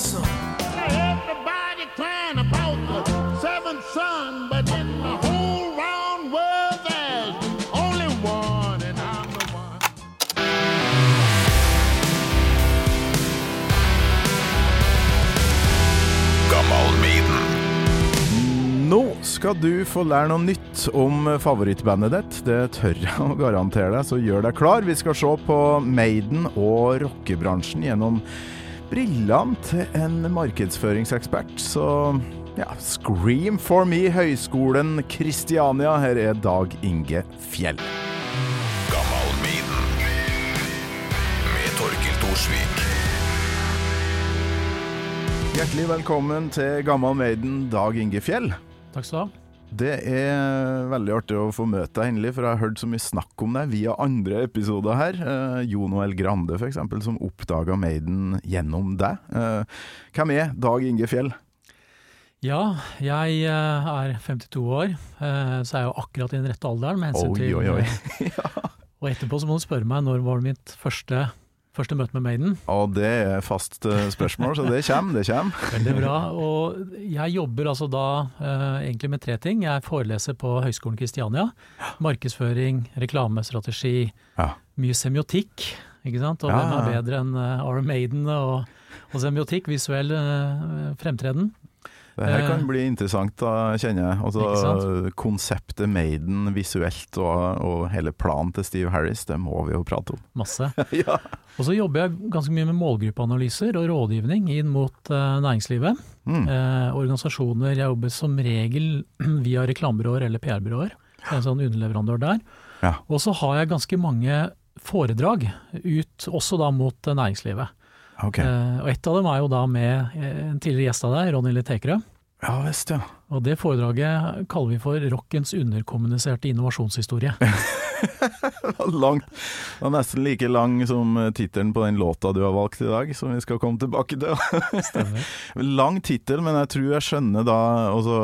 lonesome. Everybody crying about the seventh son, but in the whole round world there's only one, and I'm the one. Nå skal du få lære noe nytt om favorittbandet ditt. Det tør jeg å garantere deg, så gjør deg klar. Vi skal se på Maiden og rockebransjen gjennom brillene til en markedsføringsekspert. Så ja, scream for me, Høgskolen Kristiania. Her er Dag Inge Fjell. Gammal Med Torkil Thorsvik. Hjertelig velkommen til Gammal Maiden, Dag Inge Fjell. Takk skal du ha. Det er veldig artig å få møte deg, endelig, for jeg har hørt så mye snakk om deg via andre episoder her. Eh, Jon Noel Grande, f.eks., som oppdaga Maiden gjennom deg. Eh, hvem er Dag Inge Fjell? Ja, jeg eh, er 52 år, eh, så er jeg jo akkurat i den rette alderen med hensyn Oi, til oi, oi. eh, Og etterpå så må du spørre meg når var det mitt første, første møte med Maiden. Og det er fast eh, spørsmål, så det kommer, det kommer. Veldig bra. Og jeg jobber altså da eh, egentlig med tre ting. Jeg foreleser på Høgskolen Kristiania. Markedsføring, reklamestrategi, Ja. mye semiotikk. Ikke sant? Og Ja, hvem er ja. bedre enn uh, Iron Maiden og, og semiotikk, visuell uh, fremtreden? Det her kan bli interessant, da, kjenner jeg. Altså, konseptet Maiden visuelt og, og hele planen til Steve Harris, det må vi jo prate om. Masse. ja. Og så jobber jeg ganske mye med målgruppeanalyser og rådgivning inn mot uh, næringslivet. Mm. Eh, organisasjoner. Jeg jobber som regel via reklamebyråer eller PR-byråer. Er En sånn underleverandør der. Ja. Og så har jeg ganske mange foredrag ut, også da mot eh, næringslivet. Ok. Eh, og ett av dem er jo da med eh, en tidligere gjest av deg, Ronny Littekerød. Ja visst, ja. Og det foredraget kaller vi for rockens underkommuniserte innovasjonshistorie. Langt. Det var nesten like lang som tittelen på den låta du har valgt i dag, som vi skal komme tilbake til. Stemmer. Lang tittel, men jeg tror jeg skjønner da altså,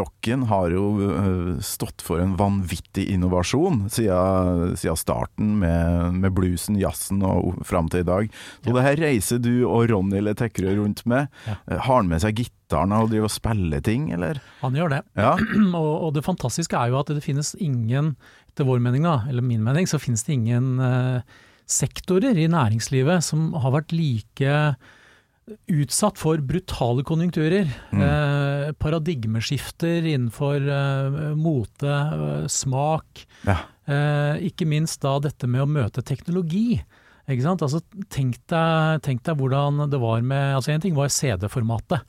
Rocken har jo øh, stått for en vanvittig innovasjon siden, siden starten med, med bluesen, jazzen og fram til i dag. Så det her reiser du og Ronny Letekkerød rundt med. Ja. Har han med seg gitaren og driver og spiller ting, eller? Han gjør det. Ja. og, og det fantastiske er jo at det finnes ingen, etter vår mening da, eller min mening, så finnes det ingen eh, sektorer i næringslivet som har vært like utsatt for brutale konjunkturer. Eh, paradigmeskifter innenfor eh, mote, eh, smak. ja. Eh, ikke minst da dette med å møte teknologi. Altså, tenk, deg, tenk deg hvordan det var med altså En ting var CD-formatet.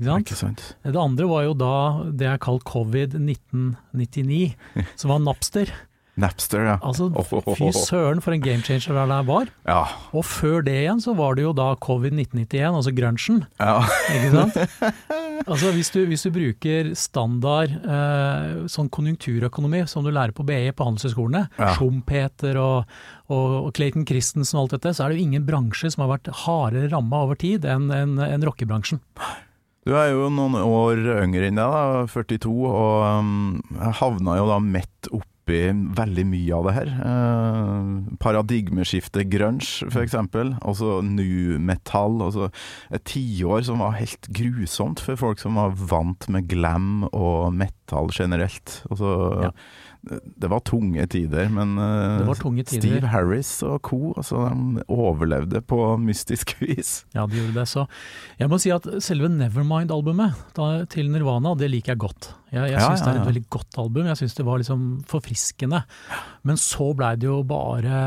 Ikke sant? Det andre var jo da det jeg kalt covid-1999, som var Napster. Napster, ja. Altså, fy søren for en game changer det der var. Ja. Og før det igjen så var det jo da covid-1991, altså grunchen. ja. Ikke sant? Altså hvis du, hvis du bruker standard eh, sånn konjunkturøkonomi som du lærer på BI på handelshøyskolene, Ja. Schumpeter og, og, og Clayton Christensen og alt dette, så er det jo ingen bransje som har vært hardere ramma over tid enn en, en rockebransjen. Du er jo noen år yngre enn deg, da, 42, og um, jeg havna jo da midt oppi veldig mye av det her. Paradigmeskiftet paradigmeskifte grunge, for eksempel. Altså new metal. Altså et tiår som var helt grusomt for folk som var vant med glam og metal generelt. Altså, Ja. Det var tunge tider, men eh, tunge tider. Steve Harris og co. Altså, de overlevde på mystisk vis. Ja, de gjorde det. Så jeg må si at selve Nevermind-albumet til Nirvana, det liker jeg godt. Jeg, jeg Ja, syns ja, det er et veldig godt album. Jeg syns det var liksom forfriskende. Men så blei det jo bare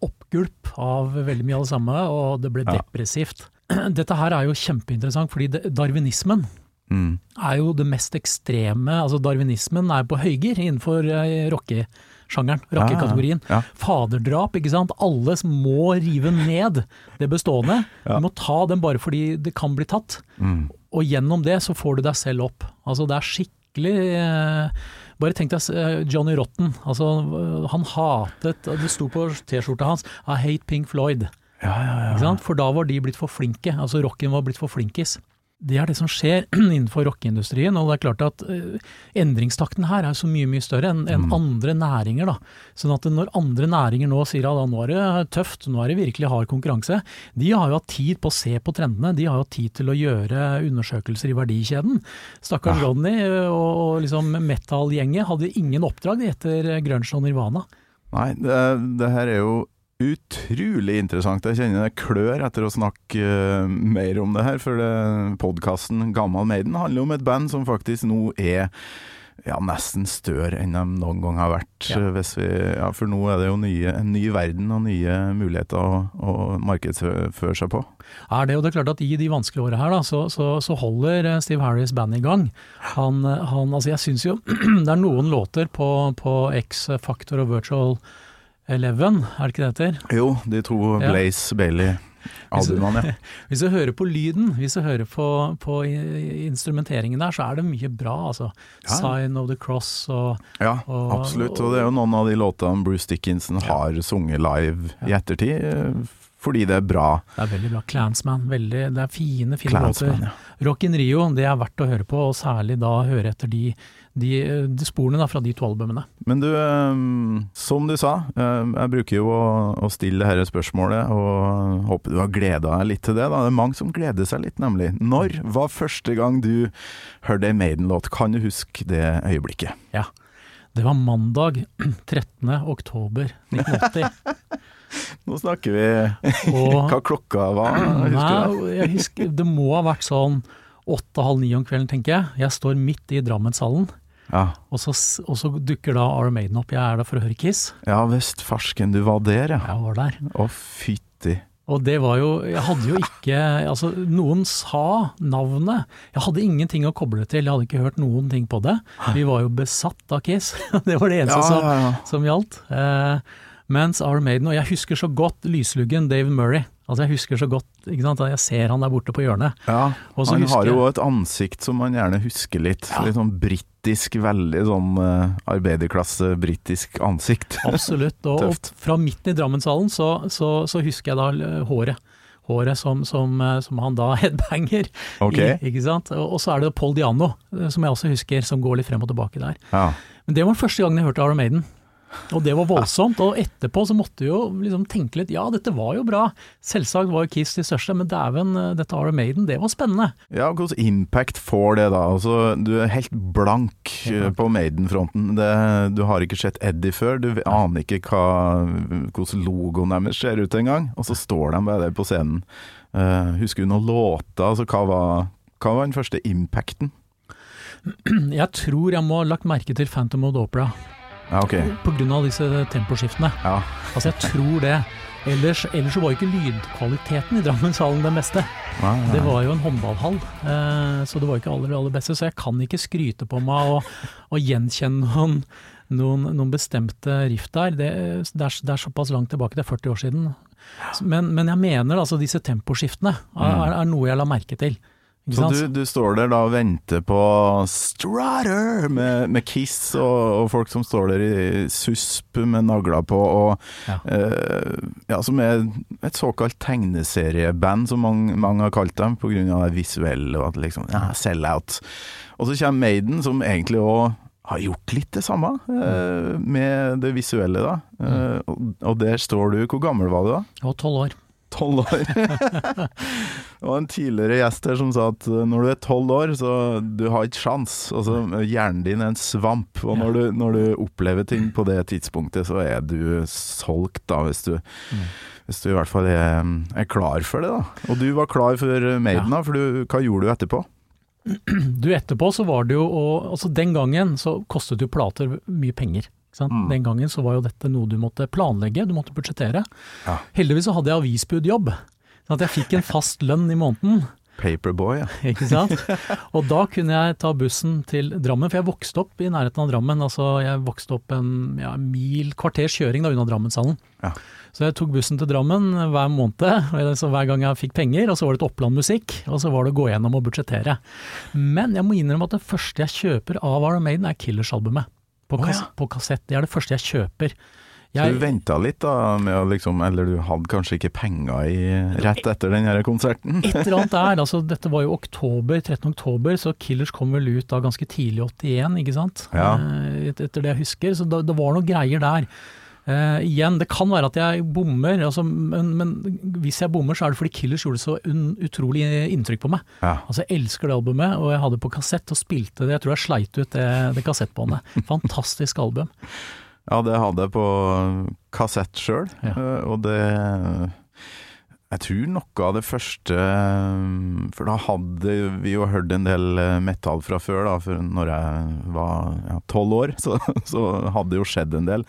oppgulp av veldig mye av det samme, og det ble Ja. depressivt. Dette her er jo kjempeinteressant, fordi darwinismen Mm. er jo det mest ekstreme Altså darwinismen er på høyger innenfor eh, rockesjangeren, rockekategorien. Ja. Faderdrap, ikke sant. Alle må rive ned det bestående. Ja. Du må ta dem bare fordi det kan bli tatt. Mm. Og gjennom det så får du deg selv opp. Altså det er skikkelig eh, Bare tenk deg eh, Johnny Rotten. Altså, eh, han hatet Det sto på T-skjorta hans 'I hate Pink Floyd'. Ja, ja, ja. For da var de blitt for flinke. Altså rocken var blitt for flinkis. Det er det som skjer innenfor rockeindustrien. Og det er klart at eh, endringstakten her er så mye mye større enn en Mm. andre næringer. da. Sånn at når andre næringer nå sier at nå er det tøft, nå er det virkelig hard konkurranse, de har jo hatt tid på å se på trendene. De har jo hatt tid til å gjøre undersøkelser i verdikjeden. Stakkars Ja. Ronny og, og liksom metal-gjengen hadde ingen oppdrag etter Grunge og Nirvana. Nei, det, det her er jo utrolig interessant. Jeg kjenner det klør etter å snakke uh, mer om det her, for podkasten Gammal Maiden handler om et band som faktisk nå er ja, nesten større enn de noen gang har vært. Ja. eh, Hvis vi, ja, for nå er det jo nye, en ny verden og nye muligheter å, å markedsføre seg på. er det, og det er klart at I de vanskelige årene her, da, så, så, så holder eh, Steve Harris bandet i gang. Han, han, altså jeg syns jo det er noen låter på, på X Factor og Virtual Eleven, er det ikke det heter? Jo, de to Ja. Bailey-albumene, ja. Hvis du hører på lyden, hvis du hører på, på instrumenteringen der, så er det mye bra, altså. Ja. Sign of the Cross og Ja, Og- absolutt. Og det er jo noen av de låtene Bruce Dickinson har sunget live i ettertid, fordi det er bra. Det er veldig bra. Clansman, veldig, det er fine, fine Clansman, låter. ja. Rock in Rio, det er verdt å høre på, og særlig da høre etter de, de, de sporene da, fra de to albumene. Men du, eh, som du sa, eh, jeg bruker jo å, å stille dette spørsmålet, og håper du har gleda deg litt til det. Da. Det er mange som gleder seg litt, nemlig. Når var første gang du hørte ei Maiden-låt? Kan du huske det øyeblikket? Ja, Det var mandag 13. oktober 1980. Nå snakker vi Og hva klokka var, husker du det? Jeg husker, det må ha vært sånn åtte-halv ni om kvelden, tenker jeg. Jeg står midt i Drammenshallen, Ja, og så, og så dukker da Iron Maiden opp. Jeg er der for å høre Kiss. ja visst farsken, du var der, ja. Jeg var der. Å, fytti. Og det var jo Jeg hadde jo ikke Altså, noen sa navnet. Jeg hadde ingenting å koble til, jeg hadde ikke hørt noen ting på det. Vi var jo besatt av Kiss. Det var det eneste Ja, som, ja, ja. som gjaldt. Eh, mens Our Maiden, og jeg husker så godt lysluggen David Murray. Altså Jeg husker så godt, ikke sant, jeg ser han der borte på hjørnet. Ja, han husker har jo et ansikt som man gjerne husker litt. Ja. Litt sånn britisk, veldig sånn uh, arbeiderklasse-britisk ansikt. Absolutt. Og, og fra midten i Drammenshallen så, så, så husker jeg da eh, håret. Håret som, som, eh, som han da headbanger okay. i. Ikke sant? Og, så er det Paul Diano, eh, som jeg også husker, som går litt frem og tilbake der. Ja. Men det var den første gangen jeg hørte Iron Maiden. Og det var voldsomt. Og etterpå så måtte vi jo liksom tenke litt Ja, dette var jo bra. Selvsagt var jo Kiss de største, men dæven, eh, dette Are Maiden, det var spennende. ja, hvilken impact får det da? Altså, du er helt blank Helt eh, på Maiden-fronten. Du har ikke sett Eddie før, du aner ikke hva, hvordan logoen deres ser ut engang. Og så står de bare der på scenen. Uh, husker du noen låter? Altså, hva var, hva var den første impacten? Jeg tror jeg må ha lagt merke til Phantom of the Opera Ja, okay. av disse temposkiftene. Ja. Altså, jeg tror det. Ellers, ellers var ikke lydkvaliteten i Drammenshallen den beste. Nei, nei. Det var jo en håndballhall, eh, så det var ikke aller, aller beste. Så jeg kan ikke skryte på meg og, og gjenkjenne noen, noen, noen bestemte rift der. Det, det, er, det er såpass langt tilbake, det er 40 år siden. Men, men jeg mener altså disse temposkiftene er, er noe jeg la merke til. Så du, du står der da og venter på Strutter med, med Kiss og, og folk som står der i susp med nagler på, og Ja. eh, ja, som er et såkalt tegneserieband, som mange, mange har kalt dem, pga. det visuelle og at liksom ja, sell out. Og så kommer Maiden, som egentlig òg har gjort litt det samme, eh, med det visuelle, da. Eh, og, og der står du. Hvor gammel var du da? Jeg var tolv år. Tolv år. det var en tidligere gjest her som sa at uh, når du er tolv år, så du har ikke sjans. Altså, hjernen din er en svamp, og når du, når du opplever ting på det tidspunktet, så er du solgt, da, hvis du, hvis du i hvert fall er, er klar for det. da. Og du var klar for Maiden, da, for du, hva gjorde du etterpå? Du, etterpå så var det jo å Altså, den gangen så kostet jo plater mye penger. Mm. Den gangen så var jo dette noe du måtte planlegge, du måtte budsjettere. Ja. Heldigvis så hadde jeg avisbudjobb, sånn at jeg fikk en fast lønn i måneden. Paperboy, ja. Ikke sant? Og da kunne jeg ta bussen til Drammen, for jeg vokste opp i nærheten av Drammen. Altså jeg vokste opp en ja, mil, kvarters kjøring da unna Drammenshallen. Ja. Så jeg tok bussen til Drammen hver måned, eller så hver gang jeg fikk penger, og så var det et Oppland Musikk, og så var det å gå gjennom og budsjettere. Men jeg må innrømme at det første jeg kjøper av Iron Maiden er Killers-albumet. På, kas ja. på kassett. Det er det første jeg kjøper. Så du venta litt da med å liksom Eller du hadde kanskje ikke penger i, rett etter den her konserten? et eller annet der, altså dette var jo oktober, 13. oktober, så Killers kom vel ut da ganske tidlig i 81, ikke sant? Ja. Eh, et- etter det jeg husker, så da, det var noen greier der. Eh, igjen, det kan være at jeg bommer, altså, men, men hvis jeg bommer så er det fordi Killers gjorde så un, utrolig inntrykk på meg. Ja. Altså Jeg elsker det albumet, og jeg hadde det på kassett og spilte det, jeg tror jeg sleit ut det, det kassettbåndet. Fantastisk album. Ja, det hadde jeg på kassett sjøl, Ja. og det Jeg tror noe av det første For da hadde vi jo hørt en del metall fra før, da. For når jeg var tolv år, så, så hadde det jo skjedd en del.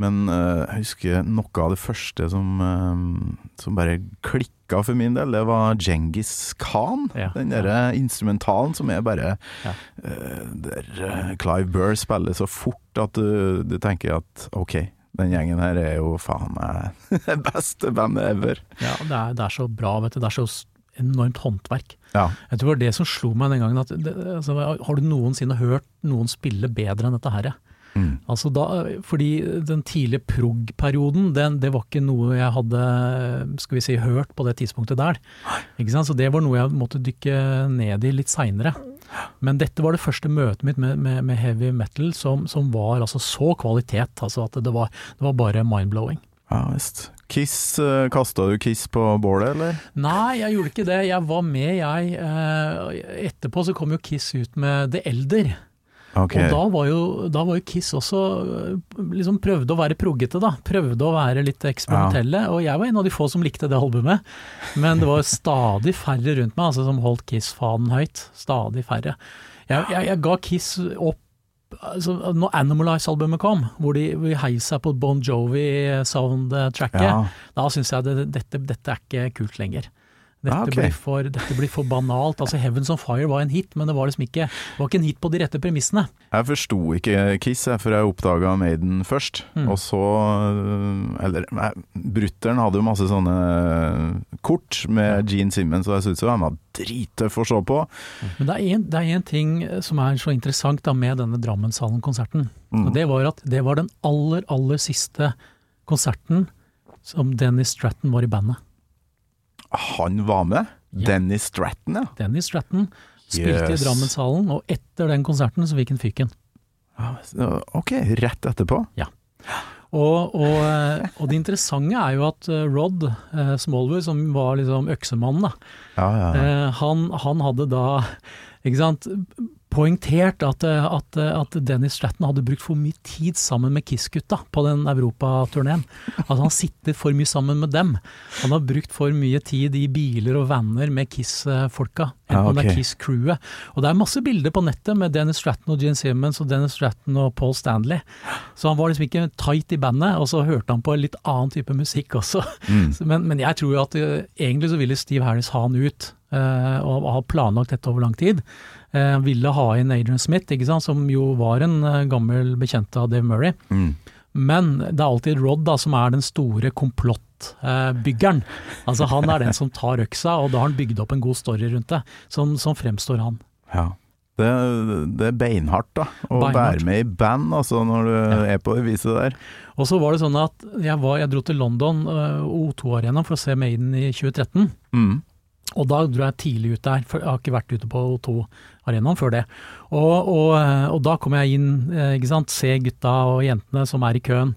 Men eh, jeg husker noe av det første som, eh, som bare klikka for min del, det var Djengis Khan. Ja. Den derre instrumentalen som er bare Ja. eh, Der eh, Clive Burr spiller så fort at du, du tenker at OK, den gjengen her er jo faen meg det beste bandet ever. Ja, det er, det er så bra, vet du. Det er så enormt håndverk. Ja. Jeg tror det var det som slo meg den gangen. At det, altså, har du noensinne hørt noen spille bedre enn dette her? Mm. Altså da, fordi den tidlige prog-perioden, det var ikke noe jeg hadde skal vi si, hørt på det tidspunktet der. Så det var noe jeg måtte dykke ned i litt seinere. Men dette var det første møtet mitt med, med, med heavy metal som, som var altså så kvalitet. Altså at det var, det var bare mind-blowing. Ja visst. Kiss, uh, kasta du Kiss på bålet, eller? Nei, jeg gjorde ikke det. Jeg var med, jeg. Eh, etterpå så kom jo Kiss ut med The Elder. Ok. Og da var, jo, da var jo Kiss også øh, liksom prøvde å være proggete, da. Prøvde å være litt eksperimentelle. Og jeg var en av de få som likte det albumet. Men det var stadig færre rundt meg altså, som holdt Kiss-fanen høyt. Stadig færre. Jeg, jeg, jeg ga Kiss opp altså, når Animalize-albumet kom, hvor de, hvor de heiv seg på Bon Jovi-soundtracket, Ja. da syns jeg det, dette, dette er ikke kult lenger. Dette, Ah, okay. blir for, dette blir for banalt. Altså Heavens on Fire var en hit, men det var liksom ikke, var ikke en hit på de rette premissene. Jeg forsto ikke Kiss, jeg, for jeg oppdaga Maiden først. Mm. Og så øh, Eller brutter'n hadde jo masse sånne øh, kort med Gene Simmons, og jeg syntes jo han var drittøff å se på. Men det er det er én ting som er så interessant da med denne Drammenshallen-konserten. Mm. Og det var at det var den aller, aller siste konserten som Dennis Stratton var i bandet. Han var med. Ja. Dennis Stratton, ja. Dennis Stratton spilte Yes. i Drammenshallen, og etter den konserten så fikk han fyken. Ja, Ok, rett etterpå. Og, og, eh, og det interessante er jo at eh, Rod eh, Smallwood, som var liksom øksemannen, da, Ja, ja. Han, han hadde da ikke sant, poengtert at, eh, at, eh, at Dennis Stratton hadde brukt for mye tid sammen med Kiss-gutta på den europaturneen. At han sitter for mye sammen med dem. Han har brukt for mye tid i biler og vaner med Kiss-folka, enten okay. det er Kiss-crewet. Og det er masse bilder på nettet med Dennis Stratton og Gene Simmons og Dennis Stratton og Paul Stanley. Så han var liksom ikke tight i bandet, og så hørte han på en litt annen type musikk også. Mm. Men, men jeg tror jo at eh, egentlig så ville Steve Harris ha han ut, og har planlagt dette over lang tid. Eh, ville ha inn Adrian Smith, ikke sant, som jo var en eh, gammel bekjent av Dave Murray. Mm. Men det er alltid Rod da, som er den store komplottbyggeren. altså han er den som tar øksa, og da har han bygd opp en god story rundt det. Som, som fremstår han. Ja. Det, det er beinhardt, da. Å Beinhardt. være med i band, altså, når du Ja. er på det viset der. Og så var det sånn at jeg, var, jeg dro til London, eh, O2-arenaen, for å se Maiden i 2013. Mm. Og da dro jeg tidlig ut der, for jeg har ikke vært ute på O2-arenaen før det. Og, og, og da kommer jeg inn, eh, ikke sant, se gutta og jentene som er i køen.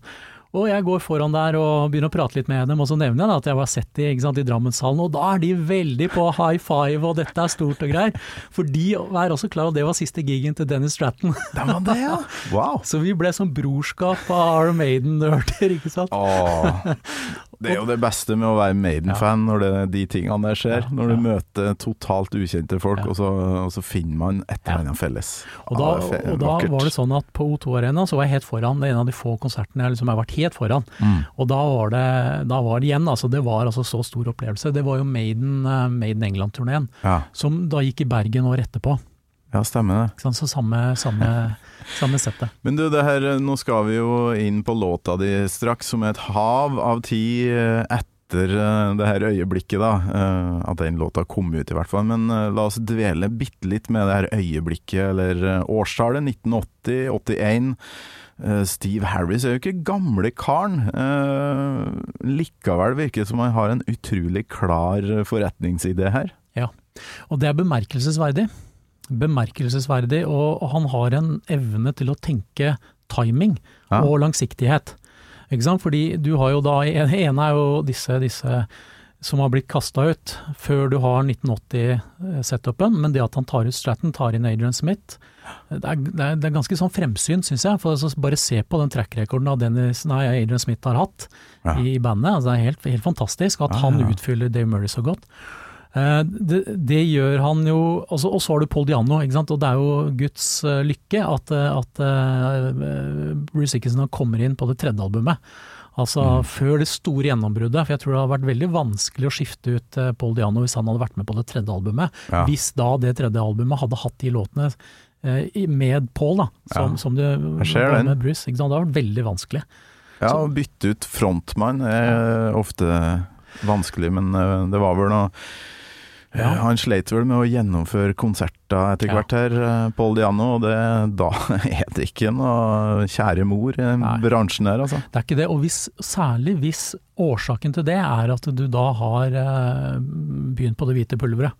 Og jeg går foran der og begynner å prate litt med dem, og så nevner jeg da at jeg var sett de, sant, i Drammenshallen, og da er de veldig på high five og dette er stort og greier. For de er også klar over at det var siste gigen til Dennis Stratton. Det var det, ja! Wow! Så vi ble som brorskap av Arm Maiden-nerder, ikke sant. Åh, det er jo det beste med å være Maiden-fan, når det, de tingene der skjer. Når du møter totalt ukjente folk, og, så, og så finner man et eller annet felles. Og da, er og da var det sånn at på O2 Arena så var jeg helt foran. Det er en av de få konsertene jeg liksom har vært helt foran. Mm. Og da var det, da var det igjen, altså det var altså så stor opplevelse. Det var jo Maiden, eh, Maiden England-turneen, Ja. som da gikk i Bergen året etterpå. Ja, stemmer det. Så samme, samme, samme settet. Men du, det her, nå skal vi jo inn på låta di straks, som er et hav av tid eh, etter eh, det her øyeblikket, da. Eh, At den låta kom ut, i hvert fall. Men la oss dvele bitte litt med det her øyeblikket, eller årstallet. 1980, 81. eh, Steve Harris er jo ikke gamle karen. Eh, likevel virker det som han har en utrolig klar forretningsidé her. Ja, og det er bemerkelsesverdig. Bemerkelsesverdig, og, han har en evne til å tenke timing Ja. og langsiktighet. Ikke sant? Fordi du har jo da, en ene er jo disse, disse som har blitt kasta ut før du har 1980-setupen, men det at han tar ut Stratton, tar inn Adrian Smith, det er, det er, det er ganske sånn fremsynt, syns jeg. For altså, bare se på den track-rekorden av Dennis, nei, Adrian Smith har hatt Ja. i bandet. Altså, det er helt, helt fantastisk at Ja, han utfyller Dave Murray så godt. Eh, det, det gjør han jo altså, Og så har du Paul Diano, og det er jo Guds eh, lykke at, eh, at Bruce Dickinson kommer inn på det tredje albumet. Altså Mm. før det store gjennombruddet, for jeg tror det hadde vært veldig vanskelig å skifte ut Paul Diano hvis han hadde vært med på det tredje albumet. Ja. Hvis da det tredje albumet hadde hatt de låtene med Paul, da, som, Ja. som det var med Bruce. Det har vært veldig vanskelig. Ja, å bytte ut frontmann er ofte vanskelig, men det var vel noe Ja. Eh, Han sleit vel med å gjennomføre konserter etter Ja. hvert her, Pål Paul Diano, og det, da er det ikke noe kjære mor i Nei. bransjen her, altså. Det er ikke det, og hvis, særlig hvis årsaken til det er at du da har eh, begynt på det hvite pulveret.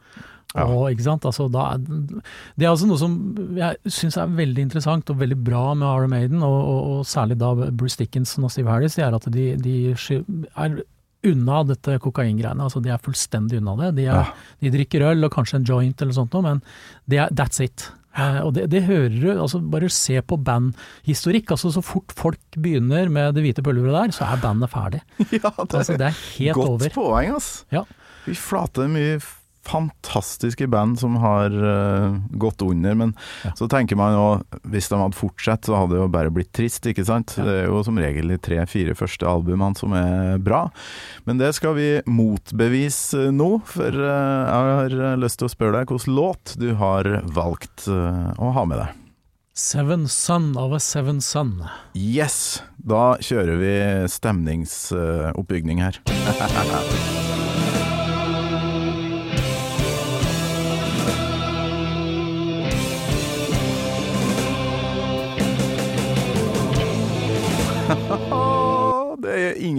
Ja. Og, ikke sant? Altså, da, det er altså noe som jeg syns er veldig interessant og veldig bra med Iron Maiden, og, og, og særlig da Bruce Dickinson og Steve Harris, det er at de, de er unna dette kokaingreiene. Altså, de er fullstendig unna det. De, er, Ja. de drikker øl og kanskje en joint eller sånt noe, men det er, that's it. Uh, og det, det hører du, altså bare se på bandhistorikk. altså Så fort folk begynner med det hvite pulveret der, så er bandet ferdig. Ja, det Altså Det er helt Godt over. poeng, altså. Ja. Vi flater mye fantastiske band som har uh, gått under, men Ja. så tenker man jo hvis de hadde fortsatt, så hadde det jo bare blitt trist, ikke sant? Ja. Det er jo som regel de tre-fire første albumene som er bra. Men det skal vi motbevise nå, for uh, jeg har lyst til å spørre deg hvilken låt du har valgt uh, å ha med deg. Seven Sun of a Seven Sun. Yes! Da kjører vi stemningsoppbygning her.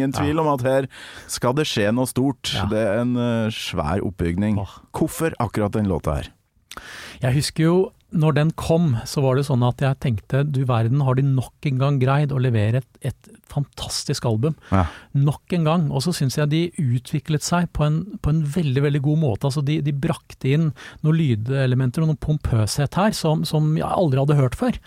ingen tvil om at her skal det skje noe stort. Det er en eh, svær oppbygning. Hvorfor akkurat den låta her? Jeg husker jo når den kom, så var det sånn at jeg tenkte du verden, har de nok en gang greid å levere et, et fantastisk album. Ja. Nok en gang. Og så syns jeg de utviklet seg på en, på en veldig veldig god måte. Altså de, de brakte inn noen lydelementer og noen pompøshet her som, som jeg aldri hadde hørt før.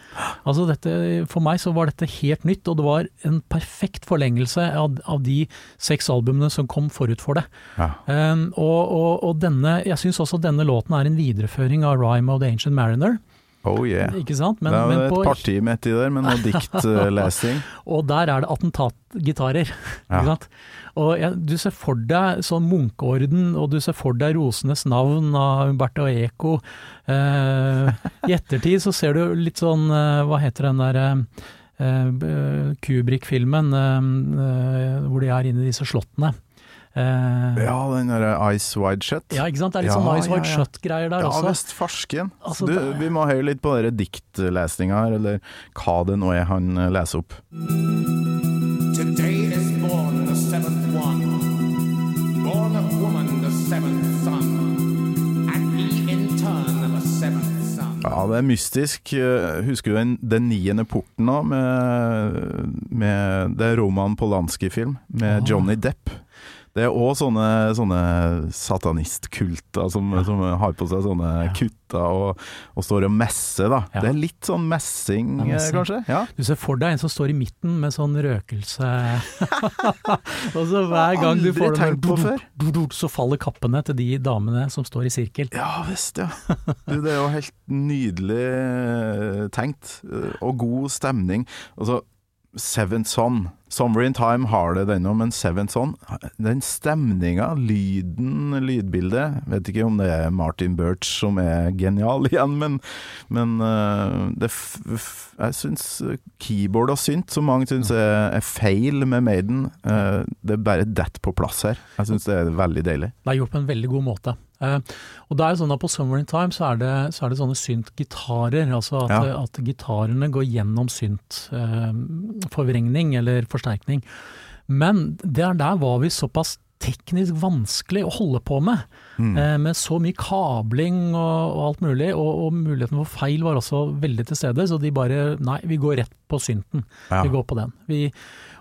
Altså dette, for meg så var dette helt nytt, og det var en perfekt forlengelse av, av de seks albumene som kom forut for det. Ja. Um, og, og, og denne, jeg syns også denne låten er en videreføring av Rhyme of the Ancient Mariner. Oh yeah. Ikke sant? Men, det er men et på, parti midt i der med noe diktlesing. og der er det attentatgitarer. Ja. Ikke sant? Og ja, du ser for deg sånn Munkeorden, og du ser for deg Rosenes navn av Umberto Eco. Eh, I ettertid så ser du litt sånn, eh, hva heter den der eh, Kubrick-filmen eh, eh, hvor de er inne i disse slottene. Eh, Ja, den derre Ice Wide Shut. ja, ikke sant? Det er litt Ja, sånn Nice ja, White ja. Shut-greier der Ja også. visst, farsken. Altså, du, det- vi må høre litt på denne diktlesninga her, eller hva det nå er han eh, leser opp. Today is born the seventh one, born of woman the seventh son, and he in turn of a seventh. Ja, det er mystisk. Eh, Husker du den, den niende porten òg? med, med Det er Roman Polanski-film, med Ah. Johnny Depp. Det er òg sånne, sånne satanistkulter som, som har på seg sånne kutter og, og står og messer, da. Ja. Det er litt sånn messing, Det messing. kanskje? Ja. Du ser for deg en som står i midten med sånn røkelse Og så hver gang du får den tenkt så faller kappene til de damene som står i sirkel. Ja visst, ja. Du, det er jo helt nydelig eh, tenkt, eh, og god stemning. Altså, Seven Son. Summer in Time har det den òg, men Seventh Son, den stemninga, lyden, lydbildet Vet ikke om det er Martin Birch som er genial igjen, men, men eh, det jeg syns keyboard og synt, som mange syns er, er feil med Maiden, eh, det er bare detter på plass her. Jeg syns det er veldig deilig. Det er gjort på en veldig god måte. Eh, og det er jo sånn at På Summer in Time så er det, så er det sånne synt-gitarer. Altså at, Ja. at gitarene går gjennom synt-forvrengning eller forsterkning. Men der, der var vi såpass teknisk vanskelig å holde på med. Mm. Eh, med så mye kabling og, og alt mulig, og, og muligheten for feil var også veldig til stede. Så de bare Nei, vi går rett på synten. Ja. Vi går på den. Vi,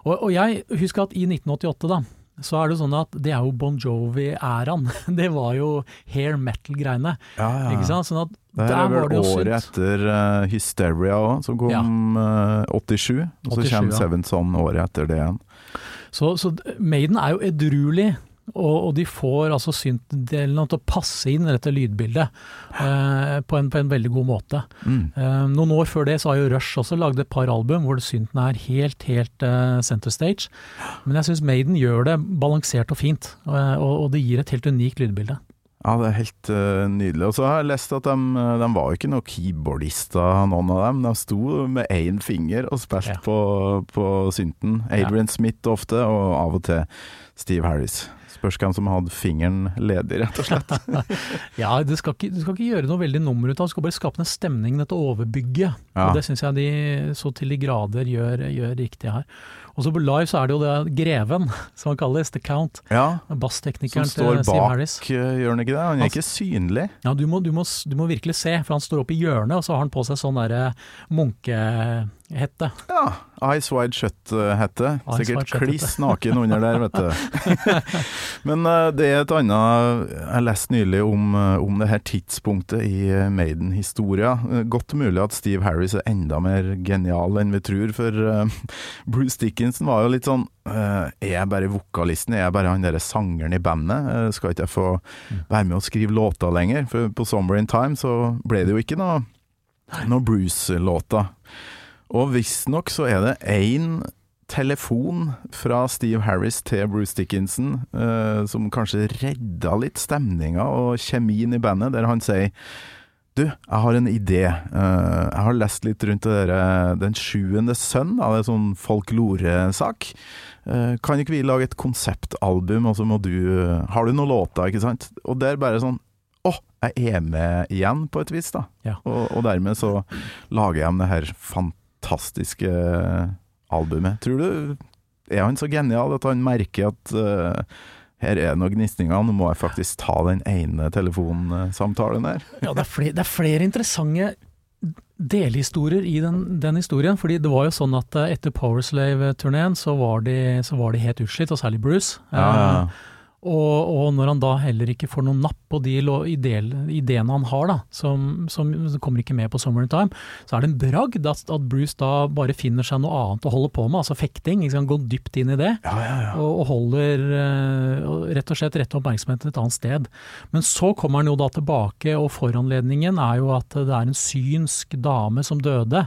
og, og jeg husker at i 1988, da, så er det sånn at det er jo Bon Jovi-æraen. Det var jo hair metal-greiene. Ja, ja. Ikke sant? Sånn at Det er vel det året etter uh, Hysteria òg, som kom Ja. uh, 87. Og så 87, kommer ja. Seventh Son året etter det igjen. Så, så Maiden er jo edruelig, og, og de får altså syntdelen til å passe inn i dette lydbildet eh, på, en, på en veldig god måte. Mm. Eh, noen år før det så har jo Rush også lagd et par album hvor synten er helt, helt eh, center stage. Men jeg syns Maiden gjør det balansert og fint, eh, og, og det gir et helt unikt lydbilde. Ja, det er helt uh, nydelig. Og så har jeg lest at de, eh, de var jo ikke noen keyboardister, noen av dem. De sto med én finger og spilte Ja. på, på synten. Adrian Smith ofte, og av og til Steve Harris. Spørs hvem som hadde fingeren ledig, rett og slett. Ja, du skal, ikke, du skal ikke gjøre noe veldig nummer ut av det, du skal bare skape en stemning, dette overbygget. Ja. Og det syns jeg de så til de grader gjør, gjør riktig her. Og så på live så er det jo det Greven, som han kalles, The Count. Ja, som Bassteknikeren står til Steve bak, Harris. bak, gjør han ikke det? Han er ikke synlig. Ja, du må, du, må, du må virkelig se, for han står oppe i hjørnet, og så har han på seg sånn derre munkehette. Ja, Ice Wide Shut-hette. Sikkert kliss naken under der, vet du. Men eh, det er et annet Jeg leste nylig om, eh, om det her tidspunktet i eh, Maiden-historia. Godt mulig at Steve Harris er enda mer genial enn vi tror, for Bruce Dickinson var jo litt sånn Er jeg bare vokalisten? Er jeg bare han derre sangeren i bandet? Skal ikke jeg få være med og skrive låter lenger? For på Summer in Time så ble det jo ikke noe, noe Bruce-låter. Og visstnok så er det én telefon fra Steve Harris til Bruce Dickinson uh, som kanskje redda litt stemninga og kjemien i bandet, der han sier du, jeg har en idé. Eh, jeg har lest litt rundt det der, Den sjuende sønn, av er sånn folklore-sak. Eh, kan ikke vi lage et konseptalbum, og så må du Har du noen låter, ikke sant? Og det er bare sånn Å, jeg er med igjen, på et vis, da. Ja. Og, og dermed så lager jeg det her fantastiske albumet. Tror du Er han så genial at han merker at uh, her er det noen gnisninger, nå må jeg faktisk ta den ene telefonsamtalen der? Ja, det er, flere, det er flere interessante delhistorier i den, den historien. fordi det var jo sånn at eh, etter Powerslave-turneen så, så var de helt utslitt, og særlig Bruce. Ja, ja. Eh, Og, og når han da heller ikke får noen napp på de ideene han har, da, som, som kommer ikke med på Summer in Time, så er det en bragd at, at Bruce da bare finner seg noe annet å holde på med, altså fekting. Ikke sant? Går dypt inn i det. Ja, ja, ja. Og, og holder uh, rett og slett rette oppmerksomheten et annet sted. Men så kommer han jo da tilbake, og foranledningen er jo at det er en synsk dame som døde.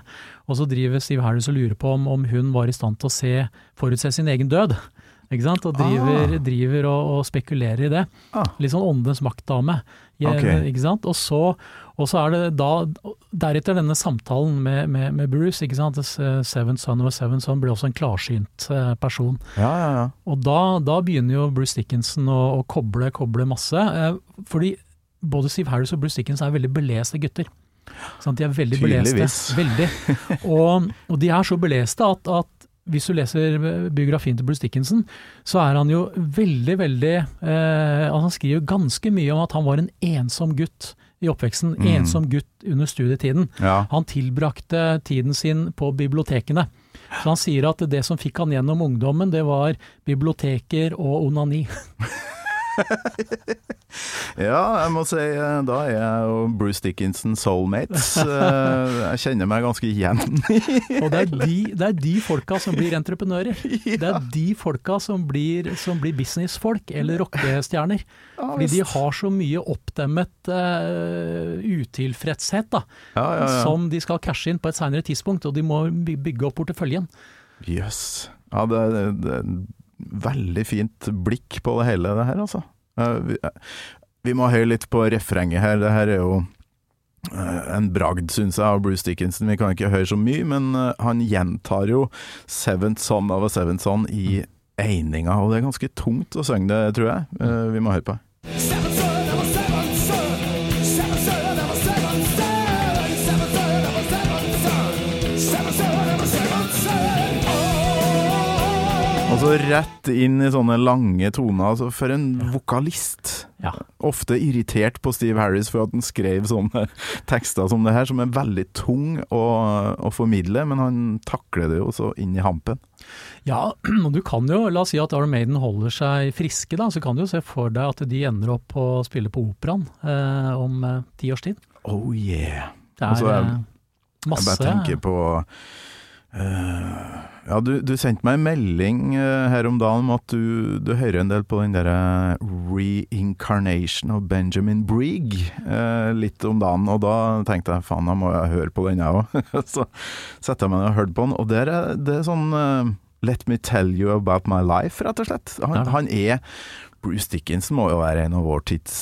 Og så driver Steve Harris og lurer på om, om hun var i stand til å se, forutse sin egen død. Ikke sant? Og driver, Ah. driver og, og spekulerer i det. Ah. Litt sånn åndens maktdame. Okay. Ikke sant? Og så, og så er det da Deretter denne samtalen med, med, med Bruce, ikke sant. Seven Son of a Seven Son blir også en klarsynt eh, person. ja, ja, ja. Og da, da begynner jo Bruce Dickinson å, å koble, koble masse. Eh, fordi både Steve Harris og Bruce Dickinson er veldig beleste gutter. Sånn, De er veldig Tydeligvis. beleste. Veldig. Og, og de er så beleste at, at hvis du leser biografien til Bruce Dickinson, så er han jo veldig, veldig eh, Han skriver ganske mye om at han var en ensom gutt i oppveksten. Mm. Ensom gutt under studietiden. ja. Han tilbrakte tiden sin på bibliotekene. Så han sier at det som fikk han gjennom ungdommen, det var biblioteker og onani. Ja, jeg må si eh, da er jeg og Bruce Dickinson soulmates. Eh, Jeg kjenner meg ganske igjen Og det er de, det er de folka som blir entreprenører. Det er de folka som blir, som blir businessfolk eller rockestjerner. Fordi de har så mye oppdemmet uh, utilfredshet da, ja, ja, ja. som de skal cashe inn på et seinere tidspunkt, og de må bygge opp porteføljen. Jøss. Ja, det, det, veldig fint blikk på det hele, det her, altså. Eh, vi, eh, vi må høre litt på refrenget her. Det her er jo eh, en bragd, syns jeg, av Bruce Dickinson. Vi kan ikke høre så mye, men han gjentar jo 'Seventh Son of a Seventh Son' i eininga, og det er ganske tungt å synge det, tror jeg. Vi må høre på. Seven Altså rett inn i sånne lange toner. Altså for en vokalist. Ja. Ofte irritert på Steve Harris for at han skrev sånne tekster som det her, som er veldig tung å, å formidle, men han takler det jo så inn i hampen. Ja, og du kan jo, la oss si at Iron Maiden holder seg friske, da, så kan du jo se for deg at de ender opp på å spille på Operaen eh, om eh, ti års tid. Oh yeah. Det er Altså, jeg- masse Jeg bare tenker på eh, Ja, du, du sendte meg en melding eh, her om dagen om at du, du hører en del på den derre reincarnation of Benjamin Brigg eh, litt om dagen, og da tenkte jeg faen, da må jeg høre på den jeg òg. Så setter jeg meg ned og hørte på den, og der er det er sånn uh, Let me tell you about my life, rett og slett. Han, Ja. han er Bruce Dickinson må jo være en av vår tids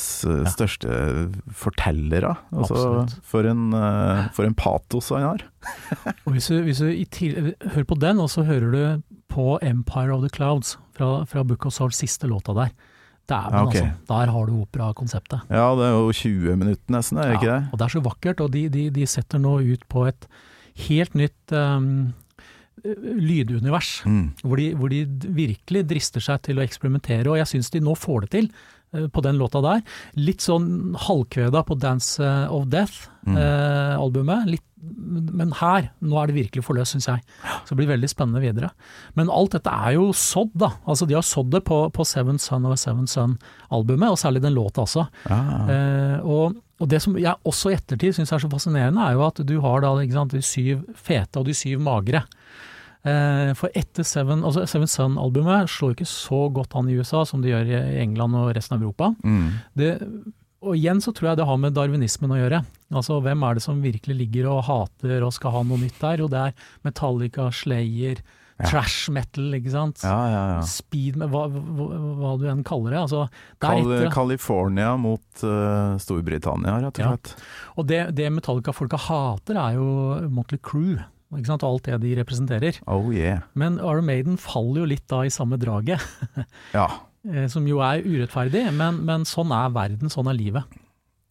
største Ja. fortellere. Altså, for, en, eh, for en patos han har. Og hvis du, hvis du hører på den, og så hører du på Empire of the Clouds fra, fra Book of Souls, siste låta der. Dæven, Ja, ok. altså. Der har du operakonseptet. Ja, det er jo 20 minutter nesten, er det ikke Ja, det? og det er så vakkert, og de, de, de setter nå ut på et helt nytt um, lydunivers. Mm. Hvor de, hvor de virkelig drister seg til å eksperimentere, og jeg syns de nå får det til. eh, På den låta der. Litt sånn halvkveda på Dance eh, of Mm. Death-albumet. litt men her, nå er det virkelig forløst, syns jeg. Så det blir veldig spennende videre. Men alt dette er jo sådd, da. Altså De har sådd det på, på Seven Son of a Seven Son-albumet, og særlig den låta også. Ah. Eh, og, og det som jeg også i ettertid syns er så fascinerende, er jo at du har da sant, de syv fete og de syv magre. Eh, for etter Seven, altså Seven Sun-albumet slår ikke så godt an i USA som det gjør i England og resten av Europa. Mm. Det, og igjen så tror jeg det har med darwinismen å gjøre. Altså hvem er det som virkelig ligger og hater og skal ha noe nytt der? Jo det er Metallica, Slayer, Ja. trash metal, ikke sant. Ja, ja, ja. Speed, hva, hva, hva du enn kaller det. Altså, det er etter, California mot uh, Storbritannia, rett og Ja. slett. og det, det Metallica-folka hater er jo Motley Crew. Ikke sant? Alt det de representerer. Oh yeah. Men Iron Maiden faller jo litt da i samme draget, Ja. eh, som jo er urettferdig, men, men sånn er verden, sånn er livet.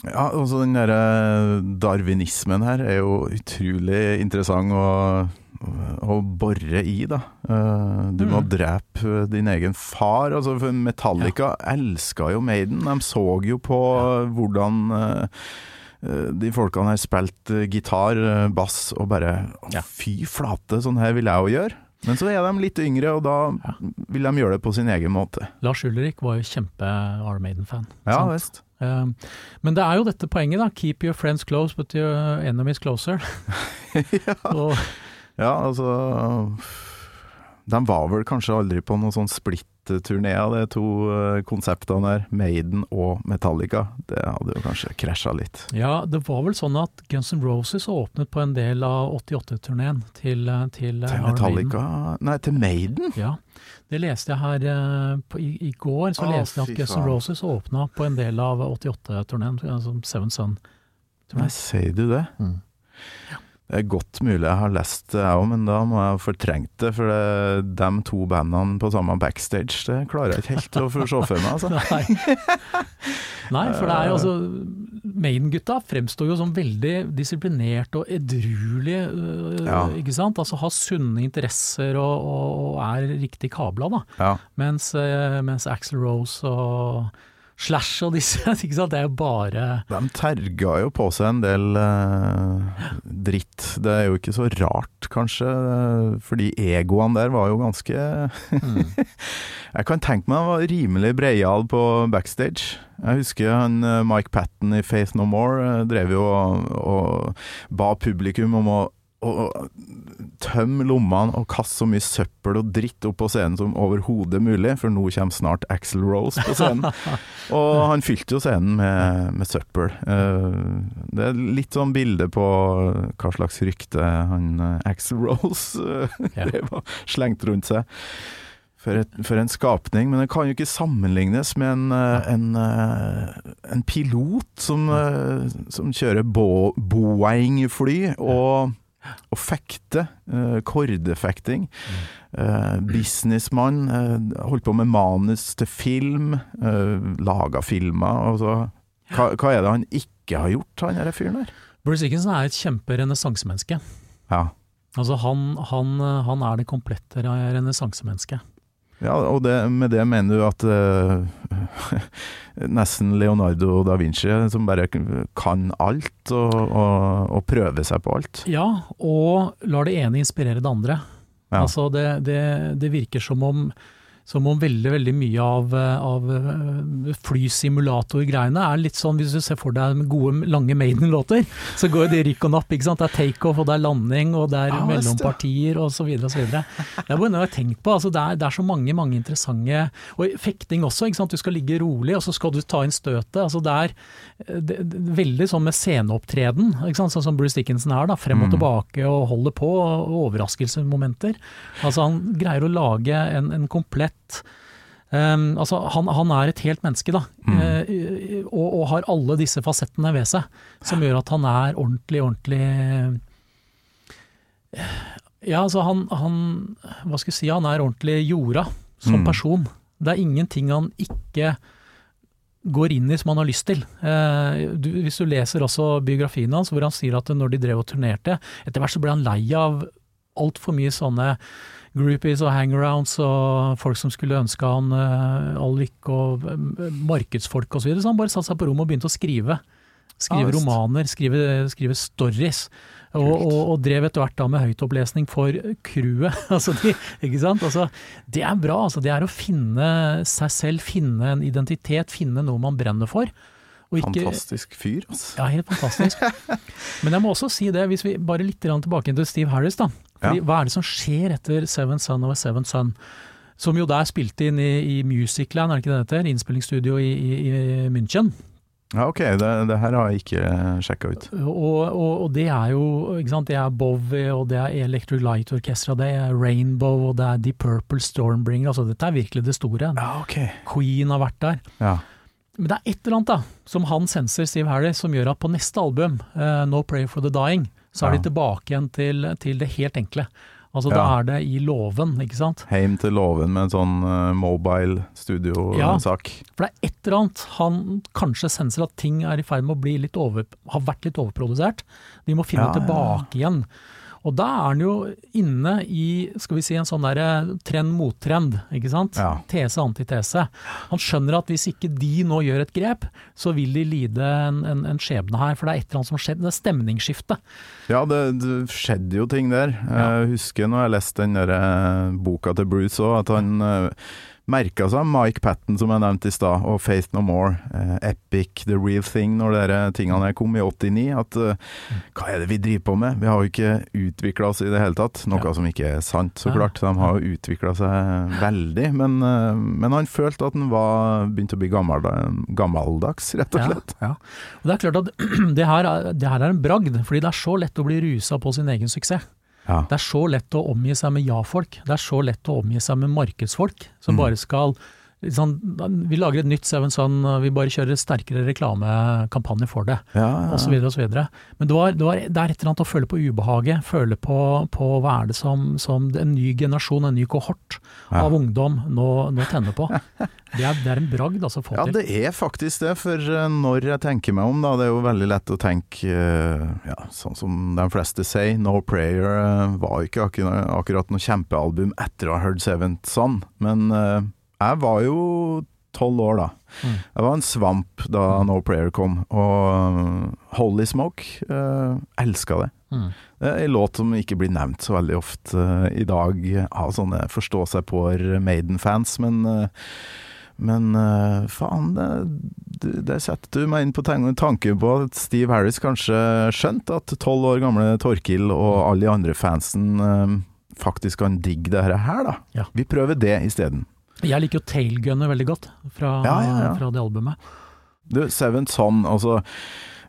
Ja, altså den derre darwinismen her er jo utrolig interessant å, å bore i, da. Eh, Du må Mhm. drepe din egen far. Altså, Metallica Metallica elska jo Maiden. De så jo på hvordan eh, eh, de folkene her spilte eh, gitar, eh, bass, og bare Ja. Fy flate, sånn her vil jeg jo gjøre. Men så er de litt yngre, og da Ja. vil de gjøre det på sin egen måte. Lars Ulrik var jo kjempe Iron Maiden-fan. Ja visst. Eh, Men det er jo dette poenget, da. Keep your friends close, but your enemies closer. ja. Og, Ja, altså De var vel kanskje aldri på noen sånn splitt-turné av de to eh, konseptene der, Maiden og Metallica. Det hadde jo kanskje krasja litt. ja, det var vel sånn at Guns N' Roses åpnet på en del av 88-turneen til, eh, til, eh, Til Metallica Nei, til Maiden? Ja, det leste jeg her på, i, i går. Så Å, leste jeg at Guns N' Roses åpna på en del av 88-turneen, altså Seven Sun. Nei, sier du det? Mm. Det er godt mulig jeg har lest det, jeg òg, men da må jeg ha fortrengt det. For det, de to bandene på samme backstage, det klarer jeg ikke helt å se for meg. Altså. Nei. Nei, for det er jo altså Maiden-gutta fremstår jo som veldig disiplinerte og edruelige, øh, Ja. ikke sant? Altså har sunne interesser og, og, er riktig kabla, da. Ja. Mens, eh, mens Axl Rose og Slash og disse, ikke sant? det er jo bare De terga jo på seg en del eh, dritt. Det er jo ikke så rart, kanskje, eh, fordi egoene der var jo ganske Jeg kan tenke meg han var rimelig breial på backstage. Jeg husker han eh, Mike Patten i Faith No More eh, drev jo og, og ba publikum om å å tøm lommene og kaste så mye søppel og dritt opp på scenen som overhodet mulig, for nå kommer snart Axel Rose på scenen. Og han fylte jo scenen med, med søppel. Eh, Det er litt sånn bilde på hva slags rykte han eh, Axel Rose eh, Ja. slengte rundt seg. For, et, for en skapning, men det kan jo ikke sammenlignes med en, en, en pilot som, som kjører bo, Boeing-fly og, og fekte, uh, Kordefekting. Eh, businessmann. eh, holdt på med manus til film. Uh, laga filmer. Altså, hva, hva er det han ikke har gjort, han der fyren der? Bruce Dickinson er et kjemperenessansemenneske. Ja. Altså han, han, han er det komplette renessansemennesket. Ja, og det, med det mener du at uh, nesten Leonardo da Vinci, som bare kan alt og, og, og prøver seg på alt. Ja, og lar det ene inspirere det andre. Ja. Altså det, det, det virker som om, som om veldig veldig mye av, av eh, flysimulator-greiene er litt sånn, hvis du ser for deg gode, lange Maiden-låter, så går det rykk og napp. ikke sant? Det er takeoff, og det er landing, og det er mellompartier osv. osv. Det er bare noe jeg har tenkt på. altså det er, det er så mange mange interessante Og fekting også. ikke sant? Du skal ligge rolig, og så skal du ta inn støtet. altså Det er det, det, veldig sånn med sceneopptreden, sånn som Bruce Dickinson er. da, Frem og tilbake og holder på, og overraskelsesmomenter. Altså Han greier å lage en, en komplett Um, altså han, han er et helt menneske, da, eh, og, og har alle disse fasettene ved seg, som gjør at han er ordentlig, ordentlig Ja, altså han, han Hva skal jeg si, han er ordentlig jorda som Mm. person. Det er ingenting han ikke går inn i som han har lyst til. Eh, du, hvis du leser også biografien hans, hvor han sier at når de drev og turnerte, etter hvert så ble han lei av altfor mye sånne groupies og hangarounds og folk som skulle ønske han eh, all lykke og eh, markedsfolk osv. Så, videre. så han bare satte seg på rommet og begynte å skrive. Skrive Ja, romaner, skrive, skrive stories. Og, og, og drev etter hvert da med høytopplesning for crewet. altså de, ikke sant? Altså, det er bra. Altså, det er å finne seg selv, finne en identitet, finne noe man brenner for. Ikke, Fantastisk fyr, altså. ja, helt fantastisk. Men jeg må også si det, hvis vi bare litt tilbake til Steve Harris, da. Fordi, Ja. Hva er det som skjer etter Seven Son of a Seven Son? Som jo der spilte inn i, i Musicland, er det ikke det det heter? Innspillingsstudio i, i, i München. Ja, ok, det, det her har jeg ikke sjekka ut. Og, og, og det er jo ikke sant? Det er Bowie, og det er Electric Light Orchestra, det er Rainbow, og det er Deep Purple Stormbringer. Altså, dette er virkelig det store. Ja, ok. Queen har vært der. Ja. Men det er et eller annet da, som han senser, Steve Harry, som gjør at på neste album, uh, No Pray for the Dying, så er Ja. de tilbake igjen til, til det helt enkle. Altså da er det i låven, ikke sant. Heim til låven med en sånn uh, mobile Ja. For det er et eller annet han kanskje senser at ting er i ferd med å bli litt over, har vært litt overprodusert. De må finne Ja, ja, ja. tilbake igjen. Og da er han jo inne i skal vi si, en sånn der trend-mottrend, ikke sant. Ja. Tese, antitese. Han skjønner at hvis ikke de nå gjør et grep, så vil de lide en, en, en skjebne her. For det er et eller annet som har skjedd. Det er stemningsskifte. Ja, det, det skjedde jo ting der. Jeg husker når jeg leste den der eh, boka til Bruce òg, at han uh, merka seg Mike Patten, som jeg nevnte i stad, og Faith No More, eh, Epic, The Real Thing, når de tingene kom i 89. At eh, hva er det vi driver på med? Vi har jo ikke utvikla oss i det hele tatt. Noe Ja. som ikke er sant, så klart. De har jo utvikla seg veldig. Men, eh, men han følte at han var begynte å bli gammel, gammeldags, rett og slett. Ja, ja. Og det er klart at det her, er, det her er en bragd, fordi det er så lett å bli rusa på sin egen suksess. Ja. Det er så lett å omgi seg med ja-folk. Det er så lett å omgi seg med markedsfolk som Mm. bare skal sånn, Vi lager et nytt Seven Sun, vi bare kjører sterkere reklamekampanje for det, Ja, ja, osv. osv. Men det, var, det, var, det er et eller annet å føle på ubehaget, føle på, på hva er det som, som en ny generasjon, en ny kohort Ja. av ungdom nå, nå tenner på. Det er, det er en bragd altså, å få Ja, til. det er faktisk det, for eh, når jeg tenker meg om, da, det er jo veldig lett å tenke, eh, ja, sånn som de fleste sier, No Prayer eh, var ikke akkurat, noe kjempealbum etter å ha hørt Seventh Son, men jeg var jo tolv år da. Mm. Jeg var en svamp da No Prayer kom, og eh, Holy Smoke, uh, elska det. Mm. Det er en låt som ikke blir nevnt så veldig ofte eh, i dag av sånne forstå-seg-på Maiden-fans, men eh, men uh, faen, det, det setter du meg inn på tanken på at Steve Harris kanskje skjønte at tolv år gamle Torkil og alle de andre fansen uh, faktisk kan digge det her, da. Ja. Vi prøver det isteden. Jeg liker jo Tailgunner veldig godt fra, Ja, ja, ja. fra det albumet. Du, Seven Son, altså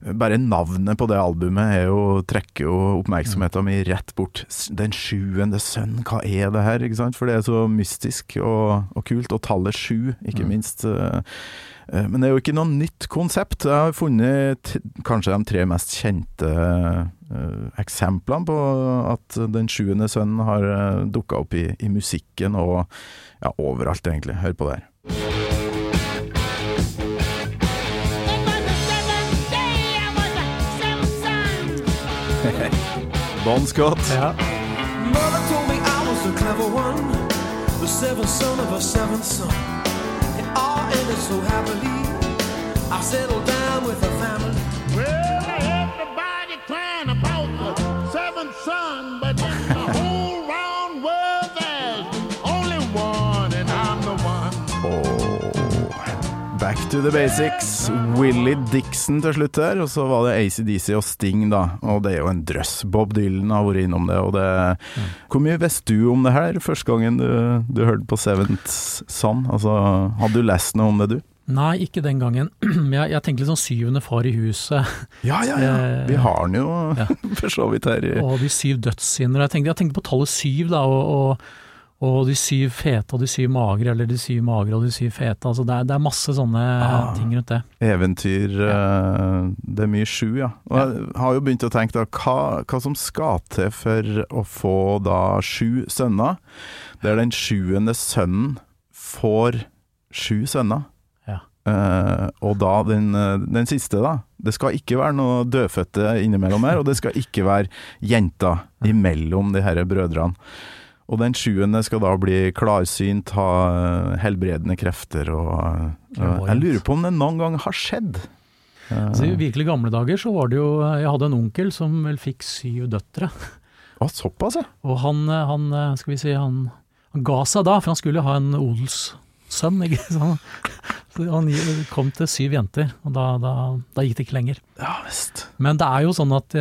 bare navnet på det albumet er jo, trekker jo oppmerksomheten min rett bort. Den sjuende sønn, hva er det her? Ikke sant? For det er så mystisk og, og kult. Og tallet sju, ikke Mm. minst. eh, eh, Men det er jo ikke noe nytt konsept. Jeg har funnet kanskje de tre mest kjente eh, eksemplene på at den sjuende sønnen har dukka opp i, i musikken og ja, overalt, egentlig. Hør på det her. Bon Scott. Ja. Mother told me I was a clever one. The the seventh son of a seventh son. It all ended so happily. I settled down with a family. To the basics. Willie Dixon til slutt der, og så var det ACDC og Sting, da. Og det er jo en drøss. Bob Dylan har vært innom det, og det Hvor mye visste du om det her første gangen du, du hørte på Seventh Son? Altså, hadde du lest noe om det, du? Nei, ikke den gangen. Jeg, jeg tenkte litt sånn syvende far i huset, Ja, ja, ja. Eh, Vi har den jo ja. for så vidt her. og de syv dødssynder. Jeg tenkte, jeg tenkte på tallet syv, da, og, og, og de syv fete og de syv magre, eller de syv magre og de syv fete. Altså, det, er, det er masse sånne Ah. ting rundt det. Eventyr eh, Det er mye sju, ja. Og jeg har jo begynt å tenke da, hva, hva som skal til for å få da sju sønner, der den sjuende sønnen får sju sønner. Ja. Eh, og da den, eh, den siste, da. Det skal ikke være noe dødfødte innimellom her, og det skal ikke være jenter imellom de her brødrene. Og den sjuende skal da bli klarsynt, ha eh, helbredende krefter og eh, Jeg lurer på om det noen gang har skjedd. Eh, Altså, I virkelig gamle dager så var det jo Jeg hadde en onkel som vel fikk syv døtre. Ah, såpass, ja. Og han, han skal vi si, han, han ga seg da, for han skulle ha en odelssønn. ikke sant? Så han kom til syv jenter, og da, da, da gikk det ikke lenger. Ja visst. Men det er jo sånn at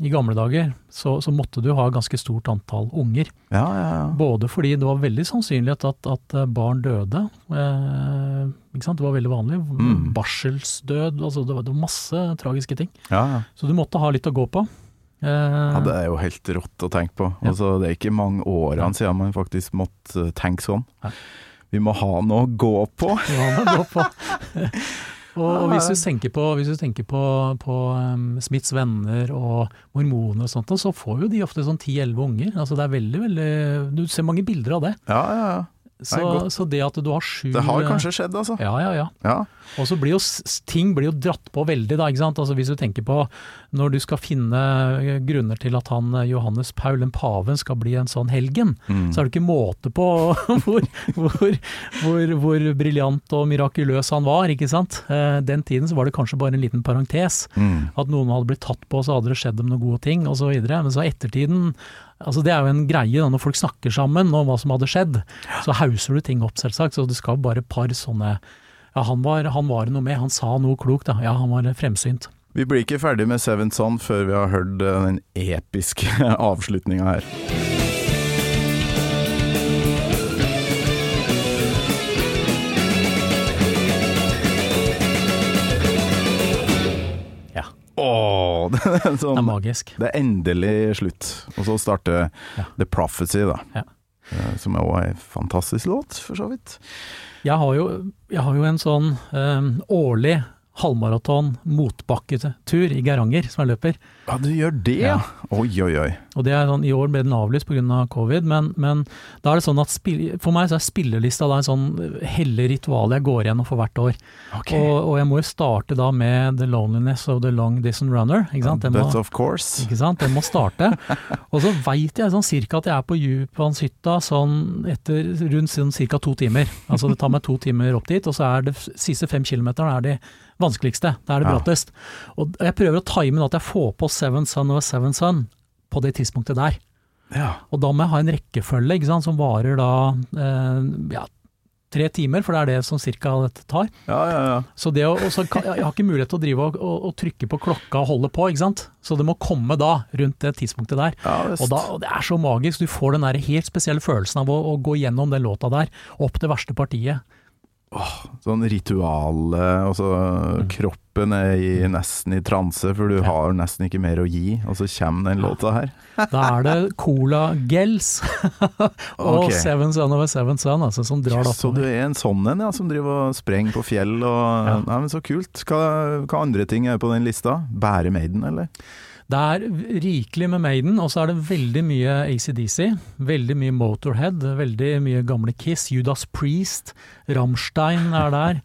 i gamle dager så, så måtte du ha ganske stort antall unger. Ja, ja, ja. Både fordi det var veldig sannsynlighet at, at eh, barn døde. Eh? Det var veldig vanlig. Mm. Barselsdød, altså det var, det var masse tragiske ting. ja, ja. Så du måtte ha litt å gå på. Eh, Ja, Det er jo helt rått å tenke på. Ja. Altså, det er ikke mange årene siden man faktisk måtte tenke sånn. Vi må ha noe å gå på. Vi må ha noe å gå på. og, og hvis du tenker på, hvis du tenker på, på um, Smiths venner og mormoner og sånt, så får jo de ofte sånn 10-11 unger. Altså det er veldig, veldig Du ser mange bilder av det. Ja, ja, ja. Så, godt. så det at du har sju Det har kanskje skjedd, altså. Ja, ja, ja. Ja. Og så blir jo ting blir jo dratt på veldig, da. ikke sant? Altså Hvis du tenker på når du skal finne grunner til at han eh, Johannes Paul, den paven, skal bli en sånn helgen, Mm. så er det ikke måte på hvor, hvor, hvor, hvor briljant og mirakuløs han var, ikke sant. Eh, Den tiden så var det kanskje bare en liten parentes. Mm. At noen hadde blitt tatt på, så hadde det skjedd dem noen gode ting, videre. Men så ettertiden Altså Det er jo en greie da, når folk snakker sammen om hva som hadde skjedd, så hauser du ting opp, selvsagt. Så det skal bare par sånne Ja, han var, han var noe med, han sa noe klokt, da. Ja, han var fremsynt. Vi blir ikke ferdig med Seven Son før vi har hørt eh, den episke avslutninga her. Ja. Åh, det er sånn, Det er magisk. Det er endelig slutt. Og så starter Ja. The Prophecy, da. Ja. Eh, Som er også en fantastisk låt, for så vidt. Jeg har jo, jeg har jo en sånn um, årlig halvmaraton motbakketur i Geiranger som jeg løper. Ja, du gjør det, ja? Oi, oi, oi. Og det er sånn, I år ble den avlyst pga. covid, men, men da er det sånn at spill, for meg så er spillelista da en sånn hellig ritual jeg går igjennom for hvert år. Ok. Og, og jeg må jo starte da med The Loneliness of the Long Distance Runner. ikke sant? Den må, But of course. ikke sant? Den må starte. Og så veit jeg sånn cirka at jeg er på Djupvannshytta sånn etter rundt sånn cirka to timer. Altså det tar meg to timer opp dit, og så er det siste fem kilometerne er de vanskeligste. Det er det Ja. brattest. Og jeg prøver å time at jeg får på Seven Sun og Seven Sun på det tidspunktet der. Ja. Og da må jeg ha en rekkefølge ikke sant, som varer da eh, ja, tre timer, for det er det som cirka dette tar. Ja, ja, ja. Så det å, og så kan, jeg har ikke mulighet til å drive og, og, og trykke på klokka og holde på, ikke sant. Så det må komme da, rundt det tidspunktet der. ja. Og, da, og det er så magisk, du får den der helt spesielle følelsen av å, å gå gjennom den låta der, opp det verste partiet. Sånn rituale Altså, Mm. kroppen er i, nesten i transe, for du har nesten ikke mer å gi, og så kommer den låta her. Da er det Cola Gels og okay. Seven Son of a Seven Son, altså, som drar det Så du er en sånn en, ja, som driver og sprenger på fjell og Ja. Nei, men så kult. Hva, hva andre ting er på den lista? Bære Maiden, eller? Det er rikelig med Maiden, og så er det veldig mye ACDC. Veldig mye Motorhead, veldig mye gamle Kiss. Judas Priest, Rammstein er der.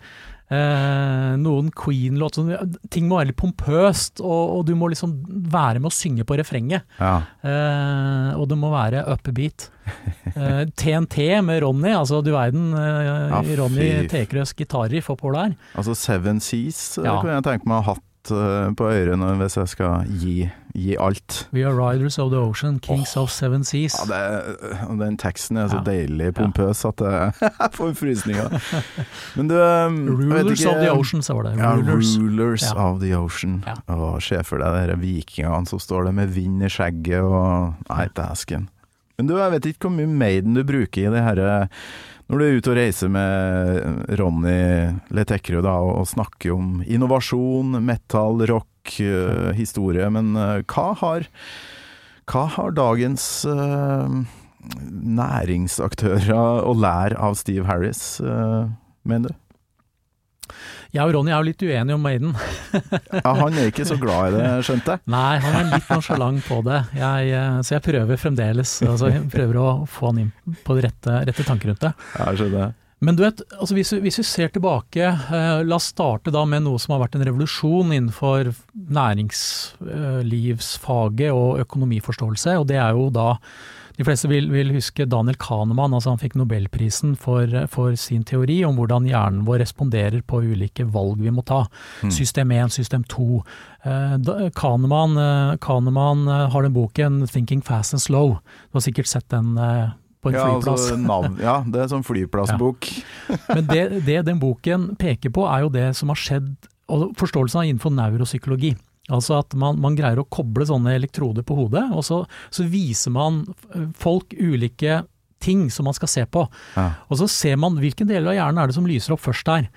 Eh, noen Queen-låter Ting må være litt pompøst, og, og du må liksom være med å synge på refrenget. Ja. Eh, og det må være upbeat. Eh, TNT med Ronny, altså du verden. Eh, Ja, Ronny. Tekerøs gitarriff oppå der. Altså Seven Seas eh, Ja. kunne jeg tenke meg å ha hatt eh, på ørene hvis jeg skal gi, gi alt. We are riders of the ocean, kings of seven seas. Ja, det, den teksten er så Ja. deilig pompøs at jeg får frysninger. Men du vet Rulers ikke- of the ocean, så var det. Ja, Rulers. Rulers of the Ocean. Ja. Og Se for deg de vikingene som står der med vind i skjegget og Nei, dæsken. Men du, jeg vet ikke hvor mye Maiden du bruker i det herre Når du er ute og reiser med Ronny Letekkerud og, og snakker om innovasjon, metal, rock, uh, historie, men uh, hva har Hva har dagens uh, næringsaktører å lære av Steve Harris, mener du? Jeg og Ronny er jo litt uenige om Maiden. Ja, han er ikke så glad i det, skjønte jeg. Nei, han er litt nonsjalant på det. Jeg, eh, så jeg prøver fremdeles. Altså, jeg prøver å få han inn på rette, rette tanker rundt det. Jeg skjønner. Men du vet, altså hvis, vi- hvis vi ser tilbake, eh, la oss starte da med noe som har vært en revolusjon innenfor næringslivsfaget og økonomiforståelse, og det er jo da de fleste vil, vil huske Daniel Kahneman, altså han fikk nobelprisen for, for sin teori om hvordan hjernen vår responderer på ulike valg vi må ta. System 1, system 2. Eh, Kahneman, eh, Kahneman eh, har den boken 'Thinking Fast and Slow'. Du har sikkert sett den på en Ja, flyplass. altså, navn, ja, det er sånn flyplassbok. Men det, det den boken peker på, er jo det som har skjedd, og forståelsen av innenfor neuropsykologi. Altså at man, man greier å koble sånne elektroder på hodet, og så, så viser man folk ulike ting som man skal se på. Ja. Og så ser man hvilken del av hjernen er det som lyser opp først der.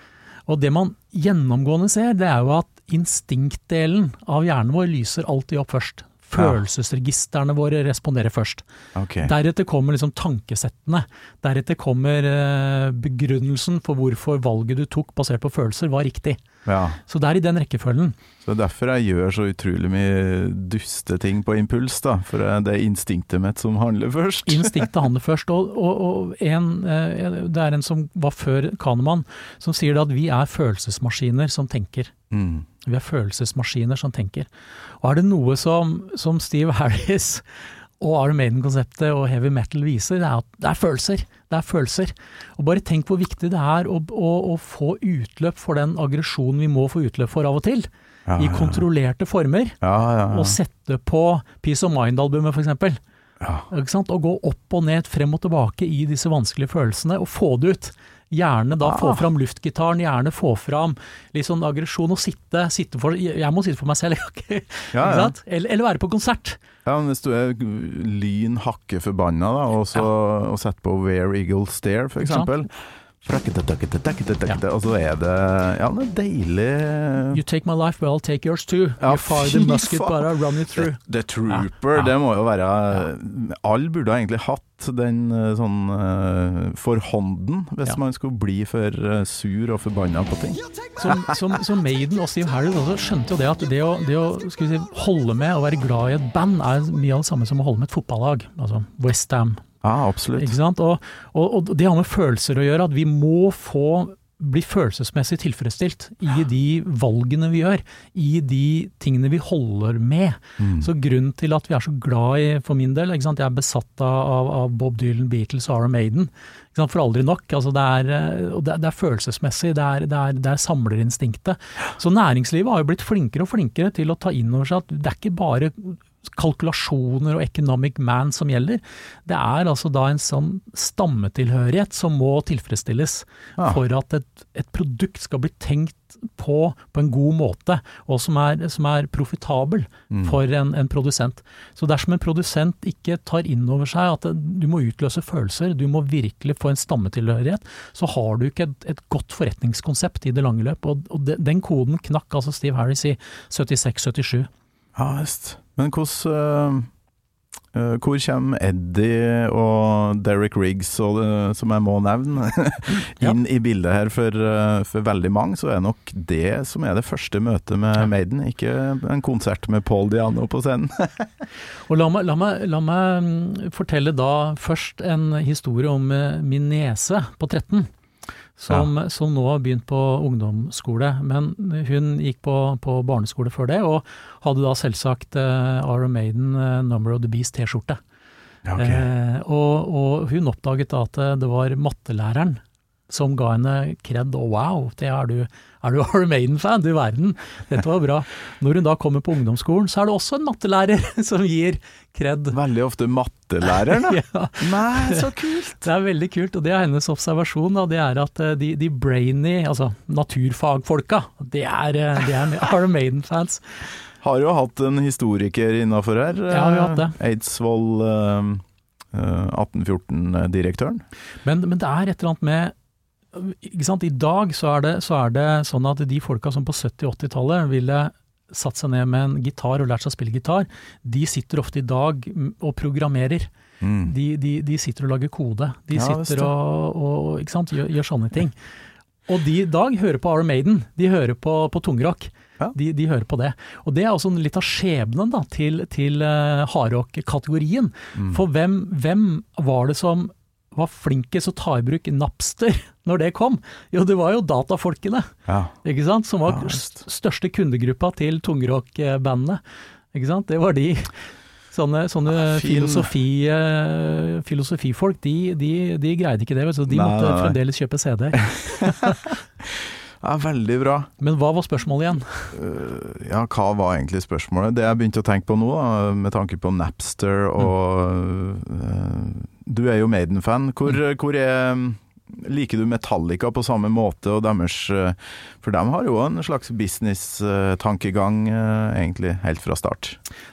Og det man gjennomgående ser, det er jo at instinktdelen av hjernen vår lyser alltid opp først. Følelsesregistrene våre responderer først. Okay. Deretter kommer liksom tankesettene. Deretter kommer eh, begrunnelsen for hvorfor valget du tok basert på følelser var riktig. Ja, Så det er i den rekkefølgen. så det er derfor jeg gjør så utrolig mye duste ting på impuls, da. For det er instinktet mitt som handler først. Instinktet handler først. Og, og, og en, eh, det er en som var før Kahneman, som sier at vi er følelsesmaskiner som tenker. Mm. Vi er følelsesmaskiner som tenker. Og er det noe som, som Steve Harris og Iron Maiden-konseptet og heavy metal viser, det er at det er følelser. Det er følelser. Og bare tenk hvor viktig det er å, å, å få utløp for den aggresjonen vi må få utløp for av og til. Ja, I ja. kontrollerte former. Ja, ja, ja. Og sette på Peace of Mind-albumet, f.eks. ja. Ikke sant? Og gå opp og ned, frem og tilbake i disse vanskelige følelsene, og få det ut. Gjerne da få Ah. fram luftgitaren, gjerne få fram litt sånn aggresjon, og sitte, sitte for Jeg må sitte for meg selv, ikke Ja, ja. Eller, eller være på konsert. Ja, men hvis du er lyn hakke forbanna, da, og, så, og setter på Where Eagle Stare, for eksempel. Og så er det Ja, det er deilig You take my life, well I'll take yours too. Ja, you fire the musket, but I'll run it through. The Trooper, Ja, ja. det må jo være Alle burde egentlig hatt den eh, sånn forhånden, for hånden, hvis Ja. man skulle bli for eh, sur og forbanna på ting. Som, som, som Maiden og Steve Harris også skjønte jo det at det å, det å skal vi si, holde med og være glad i et band er mye av det samme som å holde med et fotballag. Altså Westham, Ja, absolutt. Og, og, og det har med følelser å gjøre, at vi må få bli følelsesmessig tilfredsstilt i de valgene vi gjør, i de tingene vi holder med. Mm. Så grunnen til at vi er så glad i, for min del, jeg er besatt av, av, Bob Dylan, Beatles og Iron Maiden, for aldri nok. Altså det, er, eh, det, er- det er følelsesmessig, det er, det, er, det er samlerinstinktet. Så næringslivet har jo blitt flinkere og flinkere til å ta inn over seg at det er ikke bare kalkulasjoner og economic man som gjelder. Det er altså da en sånn stammetilhørighet som må tilfredsstilles Ja. for at et, et produkt skal bli tenkt på på en god måte, og som er, som er profitabel for en, en produsent. Så dersom en produsent ikke tar inn over seg at du må utløse følelser, du må virkelig få en stammetilhørighet, så har du ikke et, et godt forretningskonsept i det lange løp. Og, og de, den koden knakk altså Steve Harris i 76-77. Ja. Men hvordan eh, eh, Hvor kommer Eddie og Derek Riggs, og det, som jeg må nevne, inn i bildet her? For, eh, for veldig mange så er nok det som er det første møtet med Maiden, ikke en konsert med Paul Diano på scenen. Og la meg, la, meg, la meg mm, fortelle da først en historie om min niese på 13. som, som nå har begynt på ungdomsskole. Men hun gikk på, på barneskole før det, og hadde da selvsagt uh, Iron Maiden eh, Number of the Beast T-skjorte. Ja, ok. Eh, og, og hun oppdaget da at eh, det var mattelæreren som ga henne kred og wow, det er du, er du Iron Maiden-fan, du verden, dette var bra. Når hun da kommer på ungdomsskolen, så er det også en mattelærer som gir kred. Veldig ofte mattelæreren, da. Ja, Nei, så kult! det er veldig kult, og det er hennes observasjon, da, det er at eh, de, de brainy, altså naturfagfolka, det er, eh, det er Iron Maiden-fans. Har jo hatt en historiker innafor her. Ja, vi har hatt det. eh, Eidsvoll eh, eh, 1814-direktøren. Men, men det er et eller annet med? I dag så er, det, så er det sånn at de folka som på 70- 80-tallet ville satt seg ned med en gitar og lært seg å spille gitar, de sitter ofte i dag og programmerer. Mm. De, de, de sitter og lager kode. De Ja, sitter og, og sant? Gjør, gjør sånne ting. Og de i dag hører på Iron Maiden, de hører på, på tungrock. Ja. De, de hører på det. Og det er også litt av skjebnen da, til, til uh, hardrock-kategorien. Mm. For hvem, hvem var det som var flinkest å ta i bruk Napster når det kom? Jo, det var jo datafolkene, Ja. ikke sant? Som var Ja, største kundegruppa til tungrock-bandene. Ikke sant? Det var de. Sånne, sånne filosofi, eh, filosofifolk, de, de, de greide ikke det, så De Nei, måtte nei, nei. fremdeles kjøpe CD-er. ja, veldig bra. Men hva var spørsmålet igjen? Eh, ja, hva var egentlig spørsmålet? Det jeg begynte å tenke på nå, med tanke på Napster og eh, Du er jo Maiden-fan. Hvor, hvor er Liker du Metallica på samme måte og deres eh, For de har jo en slags business-tankegang, eh, egentlig, helt fra start.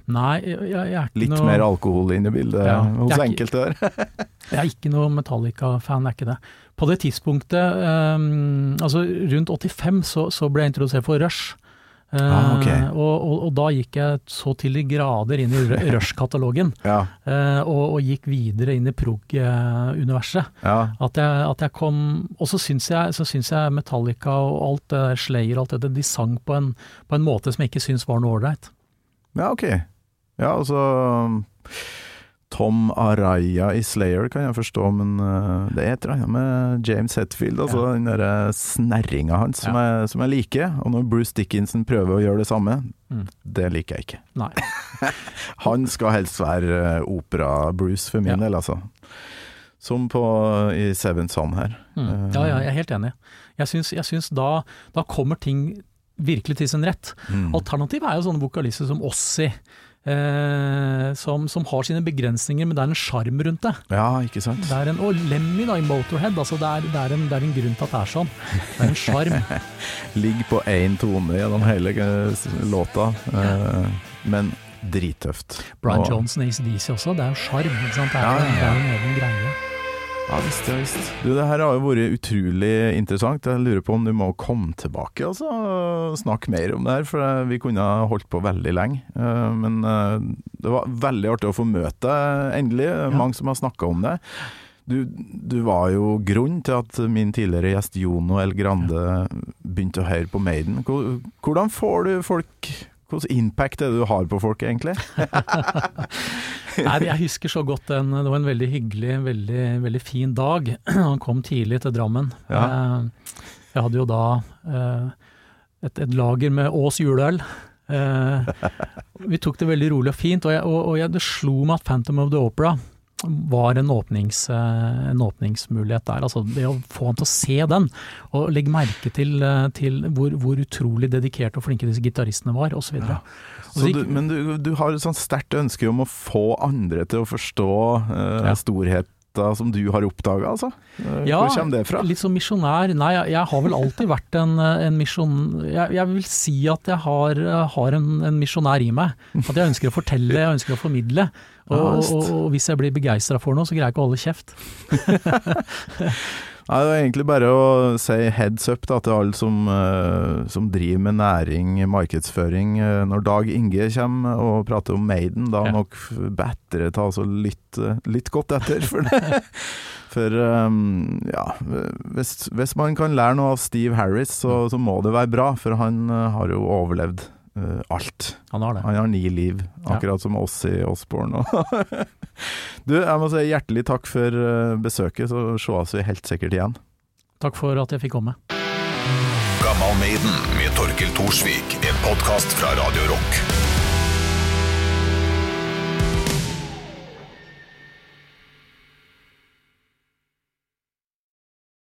Nei, jeg, jeg er ikke Litt noe mer alkohol inn i bildet Ja, hos ikke- enkelte der. Jeg er ikke noe Metallica-fan, er ikke det. På det tidspunktet, um, altså rundt 85, så, så ble jeg introdusert for Rush. Eh, okay. uh, og, og, og da gikk jeg så til de grader inn i Ru- Rush-katalogen, Ja, uh, og, og gikk videre inn i prog-universet. ja. At, at jeg kom Og så syns jeg, så syns jeg Metallica og alt det der Slayer og alt det, de sang på en, på en måte som jeg ikke syns var noe ålreit. Ja, ok. Ja, altså Tom Araya i Slayer kan jeg forstå, men eh, det er et eller annet med James Hetfield, altså Ja. den derre snerringa hans som, Ja. jeg, som jeg liker. Og når Bruce Dickinson prøver å gjøre det samme, Mm. det liker jeg ikke. Han skal helst være eh, opera-Bruce for min Ja. del, altså. Som på i Seven Son her. Mm. Eh, Ja, ja, jeg er helt enig. Jeg syns, jeg syns da, da kommer ting virkelig til sin rett. Mm. Alternativet er jo sånne vokalister som Ossi, eh, som, som har sine begrensninger, men det er en sjarm rundt det. Ja, ikke sant? det er en, og Lemmy da, i Motorhead, altså det, er, det, er en, det er en grunn til at det er sånn. Det er en sjarm. Ligger på én tone gjennom hele eh, låta, eh, men drittøft. Brian Og- Johnson og ACDC også, det er jo sjarm. Det Ja, ja, det er en egen greie. Ja visst, ja visst. Du, det her har jo vært utrolig interessant. Jeg lurer på om du må komme tilbake altså, og snakke mer om det her, for eh, vi kunne holdt på veldig lenge. Eh, Men eh, det var veldig artig å få møte deg endelig. Mange som har snakka om det. Du, du var jo grunnen til at min tidligere gjest Jono El Grande begynte å høre på Maiden. Hvordan får du folk Hvilken impact er det du har på folk, egentlig? Nei, jeg husker så godt den, det var en veldig hyggelig, veldig, veldig fin dag. Han kom tidlig til Drammen. Ja. Eh, Jeg hadde jo da eh, et, et lager med Ås juleøl. Eh, Vi tok det veldig rolig og fint, og, jeg, og, og jeg, det slo meg at Phantom of the Opera var en, åpnings, eh, en åpningsmulighet der. Altså det å få han til å se den, og legge merke til, eh, til hvor, hvor utrolig dedikerte og flinke disse gitaristene var, osv. Ja. Men du, du har et sånt sterkt ønske om å få andre til å forstå eh, Ja. Storheta som du har oppdaga, altså? Eh, Ja, Hvor kommer det fra? Litt som misjonær. Nei, jeg, jeg har vel alltid vært en, en misjon... Jeg, jeg vil si at jeg har, har en, en misjonær i meg. At jeg ønsker å fortelle, jeg ønsker å formidle. Og, og, og hvis jeg blir begeistra for noe, så greier jeg ikke å holde kjeft. Nei, det er egentlig bare å si heads up da, til alle som, eh, som driver med næring, markedsføring. Eh, når Dag Inge kommer og prater om Maiden, da Ja. nok bedre ta altså litt, litt godt etter. For, det. for um, ja, hvis, hvis man kan lære noe av Steve Harris, så, så må det være bra, for han uh, har jo overlevd eh, alt. Han har det. Han har ni liv, Ja. akkurat som oss i Osborne. du, jeg må si hjertelig takk for eh, besøket, så sees vi helt sikkert igjen. Takk for at jeg fikk komme. Gammal Maiden med Torkel Thorsvik. En podkast fra Radio Rock.